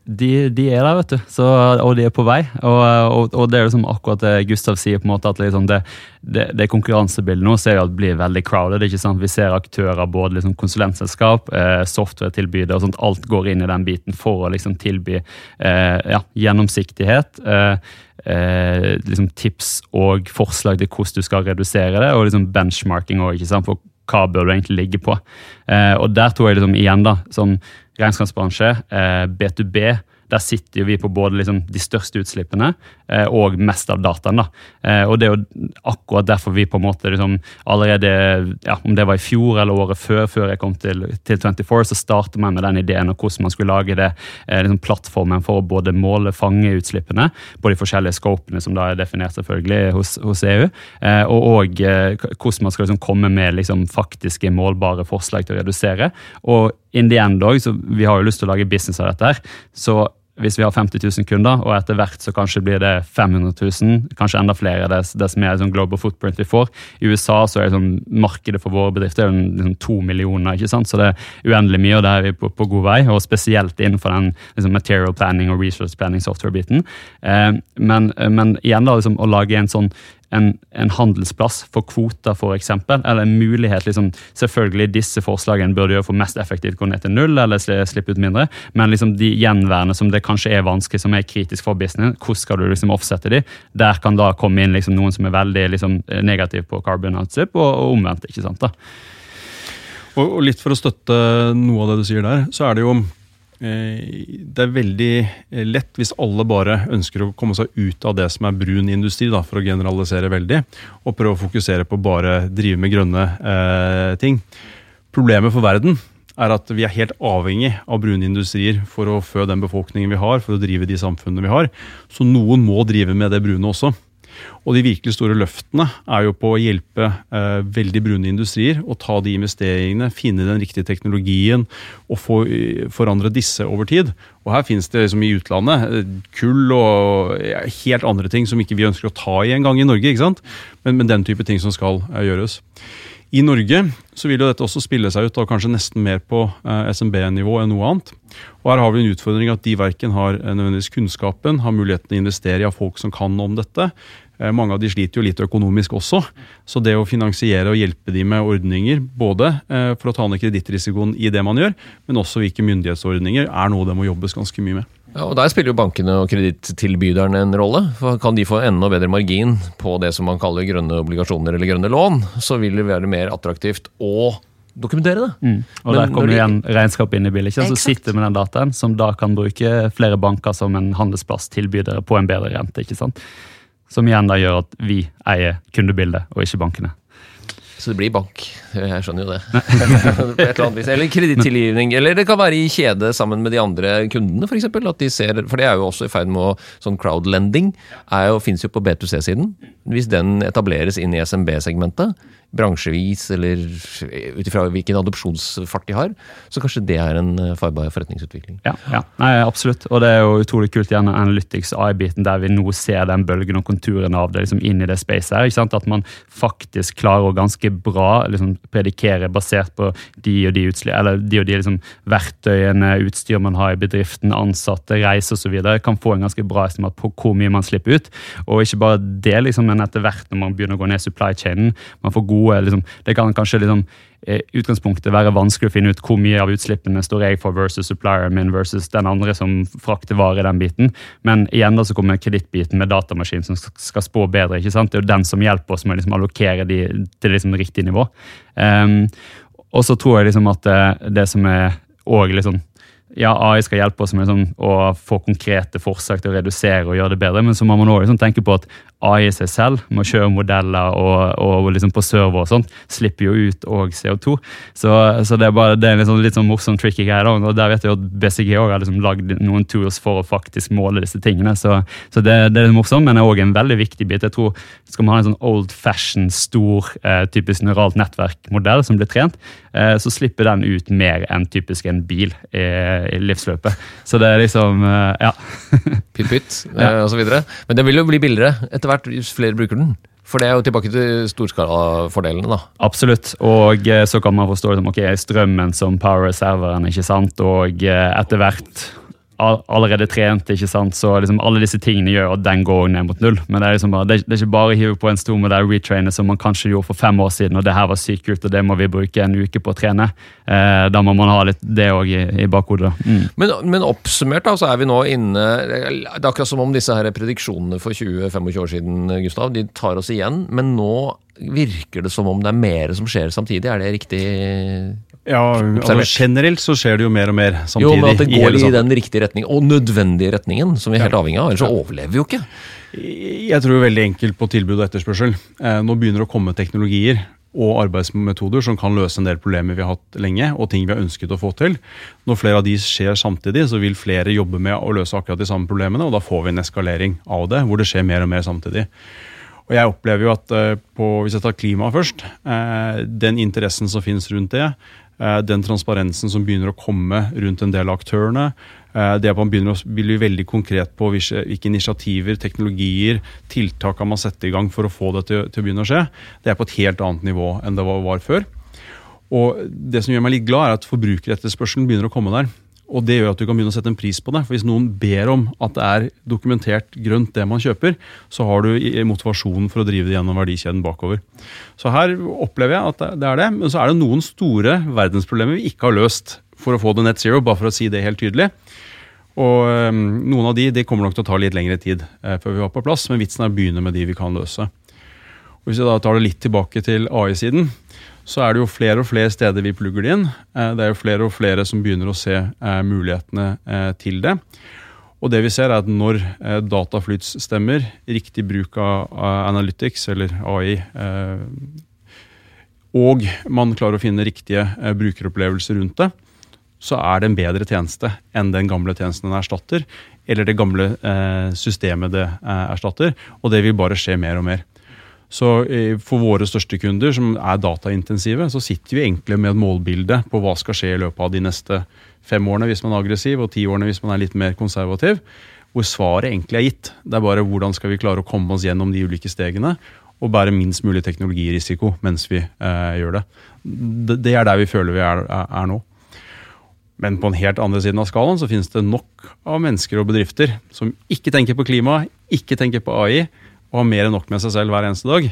[SPEAKER 6] De, de er der, vet du. Så, og de er på vei. Og, og, og det er liksom akkurat det Gustav sier, på en måte, at liksom det, det, det konkurransebildet nå ser vi at blir veldig crowded. ikke sant? Vi ser aktører, både liksom konsulentselskap, eh, softwaretilbydere og sånt. Alt går inn i den biten for å liksom tilby eh, ja, gjennomsiktighet. Eh, eh, liksom tips og forslag til hvordan du skal redusere det, og liksom benchmarking også, for hva bør du egentlig ligge på. Eh, og der tror jeg liksom igjen, da, som regnskapsbransje, eh, B2B, der sitter vi på både liksom de største utslippene eh, og mest av dataen. da. Eh, og Det er jo akkurat derfor vi på en måte liksom, allerede, ja, om det var i fjor eller året før, før jeg kom til, til 24, så startet man med den ideen om hvordan man skulle lage det, eh, liksom plattformen for å både måle, fange utslippene på de forskjellige scopene som da er definert selvfølgelig hos, hos EU, eh, og, og eh, hvordan man skal liksom komme med liksom, faktiske, målbare forslag til å redusere. Og in the end også, så Vi har jo lyst til å lage business av dette. her, så hvis vi har 50 000 kunder, og etter hvert så kanskje blir det 500 000, kanskje enda flere, dess, dess mer sånn global footprint vi får. I USA så er sånn, markedet for våre bedrifter er liksom to millioner, ikke sant? så det er uendelig mye, og der er vi på, på god vei. Og spesielt innenfor den liksom, material planning og research planning software-biten. Eh, men, men igjen da, liksom, å lage en sånn en, en handelsplass for kvoter, f.eks. Eller en mulighet liksom, Selvfølgelig, disse forslagene burde jo for mest effektivt gå ned til null, eller slippe ut mindre. Men liksom de gjenværende som det kanskje er vanskelig, som er kritisk for business, hvordan skal du liksom offsette de? Der kan da komme inn liksom noen som er veldig liksom, negativ på carbon outslip, og, og omvendt. ikke sant da?
[SPEAKER 7] Og, og litt for å støtte noe av det du sier der, så er det jo det er veldig eh, lett hvis alle bare ønsker å komme seg ut av det som er brun industri, da, for å generalisere veldig, og prøve å fokusere på bare drive med grønne eh, ting. Problemet for verden er at vi er helt avhengig av brune industrier for å fø den befolkningen vi har, for å drive de samfunnene vi har. Så noen må drive med det brune også. Og de virkelig store løftene er jo på å hjelpe eh, veldig brune industrier å ta de investeringene, finne den riktige teknologien og få eh, forandre disse over tid. Og her finnes det liksom i utlandet eh, kull og helt andre ting som ikke vi ønsker å ta i en gang i Norge. ikke sant? Men, men den type ting som skal eh, gjøres. I Norge så vil jo dette også spille seg ut da kanskje nesten mer på eh, SMB-nivå enn noe annet. Og Her har vi en utfordring at de verken har nødvendigvis kunnskapen, har muligheten til å investere i av folk som kan om dette. Eh, mange av de sliter jo litt økonomisk også. Så det å finansiere og hjelpe de med ordninger, både eh, for å ta ned kredittrisikoen i det man gjør, men også hvilke myndighetsordninger, er noe det må jobbes ganske mye med.
[SPEAKER 1] Ja, og Der spiller jo bankene og kredittilbyderne en rolle. for Kan de få enda bedre margin på det som man kaller grønne obligasjoner eller grønne lån, så vil det være mer attraktivt å dokumentere det.
[SPEAKER 6] Mm. Og
[SPEAKER 1] Men
[SPEAKER 6] Der kommer
[SPEAKER 1] de-
[SPEAKER 6] igjen regnskapet inn i bildet. ikke? Så sitter med den dataen, som da kan bruke flere banker som en handelsplass, tilbydere på en bedre rente. ikke sant? Som igjen da gjør at vi eier kundebildet, og ikke bankene.
[SPEAKER 1] Så det blir bank. Jeg skjønner jo det. (laughs) Eller. Eller kredittilgivning. Eller det kan være i kjede sammen med de andre kundene, f.eks. At de ser For det er jo også i ferd med å Sånn crowdlending fins jo på B2C-siden. Hvis den etableres inn i SMB-segmentet, bransjevis eller ut ifra hvilken adopsjonsfart de har, så kanskje det er en eh, farbar forretningsutvikling.
[SPEAKER 6] Ja, ja. Nei, absolutt. Og det er jo utrolig kult igjen Analytics AI-biten, der vi nå ser den bølgen og konturene av det liksom inn i det spacet her. ikke sant? At man faktisk klarer å ganske bra liksom, predikere basert på de og de utslipp, eller de og de liksom, verktøyene, utstyr man har i bedriften, ansatte, reise osv. Kan få en ganske bra estimat på hvor mye man slipper ut. Og ikke bare det, liksom, men etter hvert når man begynner å gå ned supply chainen, man får gode liksom, Det kan kanskje liksom eh, utgangspunktet være vanskelig å finne ut hvor mye av utslippene står jeg for versus supplieren min versus den andre som frakter varer i den biten. Men igjen da så kommer kredittbiten med datamaskin som skal spå bedre. ikke sant? Det er jo den som hjelper oss med å liksom allokere de til liksom riktig nivå. Um, og så tror jeg liksom at det, det som er og sånn ja, AI skal hjelpe oss med liksom, å få konkrete forsøk til å redusere og gjøre det bedre, men så må man også liksom tenke på at AI i seg selv, med å kjøre modeller og, og liksom på server og sånt, slipper jo ut òg CO2. Så, så det er bare det er en sånn, litt sånn morsom tricky greie. da, og Der vet jeg at BCG også har liksom lagd noen tools for å faktisk måle disse tingene. Så, så det, det er litt morsomt, men det er òg en veldig viktig bit. Jeg tror Skal man ha en sånn old fashion, stor, eh, typisk neuralt nettverk-modell som blir trent, eh, så slipper den ut mer enn typisk en bil i, i livsløpet. Så det er liksom eh, Ja. (laughs)
[SPEAKER 1] Pytt, pytt, ja. videre. Men det vil jo bli billigere etter hvert hvis flere bruker den. For det er jo tilbake til storskalafordelene, da.
[SPEAKER 6] Absolutt. Og eh, så kan man forstå det som ok, strømmen som power serveren, ikke sant. Og eh, etter hvert allerede trent, ikke sant. Så liksom alle disse tingene gjør at den går ned mot null. Men det er liksom bare, det er, ikke bare å hive på en stor modell retrainer som man kanskje gjorde for fem år siden, og det her var sykt kult, og det må vi bruke en uke på å trene. Eh, da må man ha litt det òg i, i bakhodet. Mm.
[SPEAKER 1] Men, men oppsummert da, så er vi nå inne Det er akkurat som om disse her prediksjonene for 20-25 år siden, Gustav, de tar oss igjen. Men nå virker det som om det er mer som skjer samtidig. Er det riktig?
[SPEAKER 7] Ja, altså Generelt så skjer det jo mer og mer samtidig.
[SPEAKER 1] Jo, men at det går i
[SPEAKER 7] i
[SPEAKER 1] den riktige retningen, og nødvendige retningen, som vi er helt avhengig av. Ellers så overlever vi jo ikke.
[SPEAKER 7] Jeg tror veldig enkelt på tilbud og etterspørsel. Eh, nå begynner det å komme teknologier og arbeidsmetoder som kan løse en del problemer vi har hatt lenge, og ting vi har ønsket å få til. Når flere av de skjer samtidig, så vil flere jobbe med å løse akkurat de samme problemene, og da får vi en eskalering av det, hvor det skjer mer og mer samtidig. Og jeg opplever jo at eh, på, Hvis jeg tar klima først, eh, den interessen som finnes rundt det, den transparensen som begynner å komme rundt en del av aktørene, eh, det at man begynner å bli veldig konkret på hvilke, initiativer, teknologier, tiltak kan man sette i gang for å få det til, til å begynne å skje, det er på et helt annet nivå enn det var, var før. Og Det som gjør meg litt glad, er at forbrukeretterspørselen begynner å komme der. Og Det gjør at du kan begynne å sette en pris på det. For Hvis noen ber om at det er dokumentert grønt det man kjøper, så har du motivasjonen for å drive det gjennom verdikjeden bakover. Så her opplever jeg at det- er det. Men så er det noen store verdensproblemer vi ikke har løst for å få det net zero, bare for å si det helt tydelig. Og øhm, Noen av de det kommer nok til å ta litt lengre tid eh, før vi var på plass, men vitsen er å begynne med de vi kan løse. Og Hvis vi da tar det litt tilbake til AI-siden, så er det jo flere og flere steder vi plugger det inn. Eh, Det er jo flere og flere som begynner å se eh, mulighetene eh, til det. Og det vi ser er at når dataflyts stemmer, riktig bruk av analytics, eller AI, og man klarer å finne riktige brukeropplevelser rundt det, så er det en bedre tjeneste enn den gamle tjenesten den erstatter, eller det gamle systemet det erstatter. Og det vil bare skje mer og mer. Så eh, For våre største kunder, som er dataintensive, så sitter vi egentlig med et målbilde på hva skal skje i løpet av de neste fem årene hvis man er aggressiv, og ti årene hvis man er litt mer konservativ. Hvor svaret egentlig er gitt. Det er bare hvordan skal vi klare å komme oss gjennom de ulike stegene og bære minst mulig teknologirisiko mens vi eh, gjør det. det. Er der vi føler vi er, er nå. Men på den helt andre siden av skalaen så finnes det nok av mennesker og bedrifter som ikke tenker på klima, ikke tenker på AI, og har mer enn nok med seg selv hver eneste dag.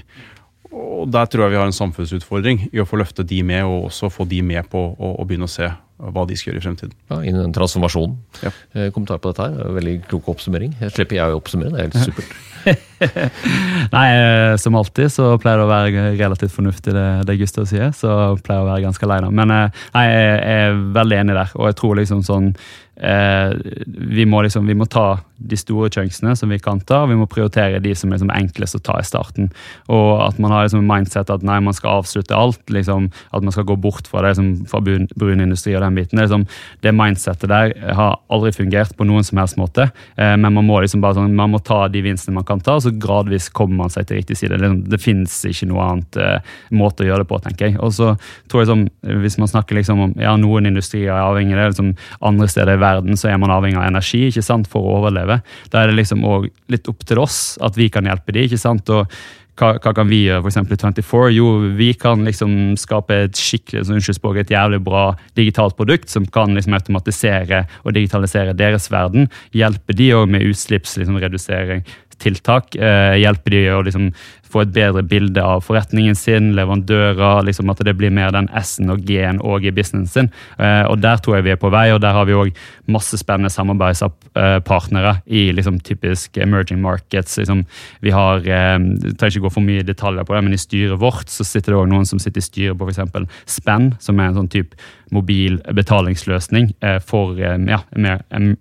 [SPEAKER 7] Og Der tror jeg vi har en samfunnsutfordring i å få løfte de med, og også få de med på å, å begynne å se hva de skal gjøre i fremtiden.
[SPEAKER 1] Ja, Innen den transformasjonen.
[SPEAKER 7] Ja.
[SPEAKER 1] Eh, Kommentar på dette her. Veldig klok oppsummering. Jeg slipper jeg å oppsummere, det er helt (laughs) supert. (laughs)
[SPEAKER 6] Nei, eh, som alltid så pleier det å være relativt fornuftig det, det Gustav sier. Så pleier jeg å være ganske aleine. Men eh, nei, jeg er veldig enig der, og jeg tror liksom sånn eh, vi, må liksom, vi må ta de store chunksene som vi kan ta, og vi må prioritere de som er liksom enklest å ta i starten. Og at man har liksom en mindset at nei, man skal avslutte alt, liksom, at man skal gå bort fra det liksom, fra brun, industri og den biten. Det, liksom, det mindsettet der har aldri fungert på noen som helst måte, eh, men man må liksom bare sånn, man må ta de vinstene man kan ta, og så gradvis kommer man seg til riktig side. Det, liksom, det finnes ikke noe annet eh, måte å gjøre det på, tenker jeg. Og så tror jeg som, Hvis man snakker liksom om ja, noen industrier er avhengig av det, liksom, andre steder i verden så er man avhengig av energi ikke sant, for å overleve. Da er det liksom også litt opp til oss at vi kan hjelpe de, ikke sant? Og hva, hva kan vi gjøre, f.eks. i 24? Jo, vi kan liksom skape et skikkelig så unnskyld språket, et jævlig bra digitalt produkt som kan liksom automatisere og digitalisere deres verden. Hjelpe de òg med utslippsredusering. Tiltak, eh, hjelper de å liksom få et bedre bilde av forretningen sin, leverandører, liksom at det blir mer den S-en og G-en òg i businessen sin. Eh, og Der tror jeg vi er på vei, og der har vi òg masse spennende samarbeidspartnere i liksom typisk emerging markets. Liksom, vi har, eh, trenger ikke gå for mye detaljer på det, men i styret vårt så sitter det òg noen som sitter i styret på f.eks. Spenn, som er en sånn type mobil betalingsløsning eh, for eh, ja,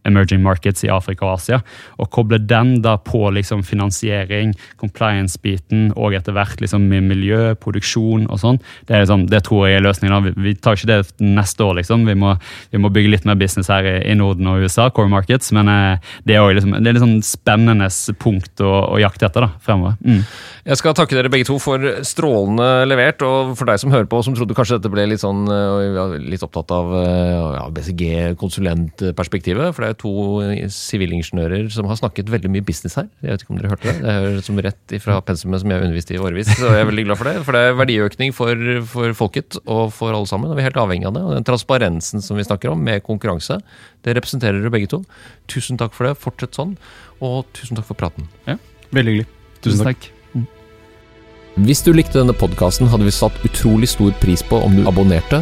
[SPEAKER 6] emerging markets i Afrika og Asia. Og koble den da på liksom finansiering, compliance-biten og etter hvert liksom miljø, produksjon og sånn, det, liksom, det tror jeg er løsningen. Vi, vi tar ikke det neste år, liksom. Vi må, vi må bygge litt mer business her i, Norden og USA, core markets, men eh, det er liksom, litt sånn spennende punkt å, å jakte etter da, fremover. Mm.
[SPEAKER 1] Jeg skal takke dere begge to for strålende levert, og for deg som hører på, som trodde kanskje dette ble litt sånn ja, litt opptatt av øh, ja, BCG-konsulentperspektivet. For det er to sivilingeniører som har snakket veldig mye business her. Jeg vet ikke om dere hørte det? Det er som rett fra pensumet som som jeg har undervist i årevis. Så jeg er veldig glad for det. For det er verdiøkning for, for folket og for alle sammen. Og vi er helt avhengig av det. Og den transparensen som vi snakker om, med konkurranse, det representerer dere begge to. Tusen takk for det. Fortsett sånn. Og tusen takk for praten.
[SPEAKER 7] Ja, Veldig hyggelig. Tusen takk.
[SPEAKER 1] Hvis du likte denne podkasten, hadde vi satt utrolig stor pris på om du abonnerte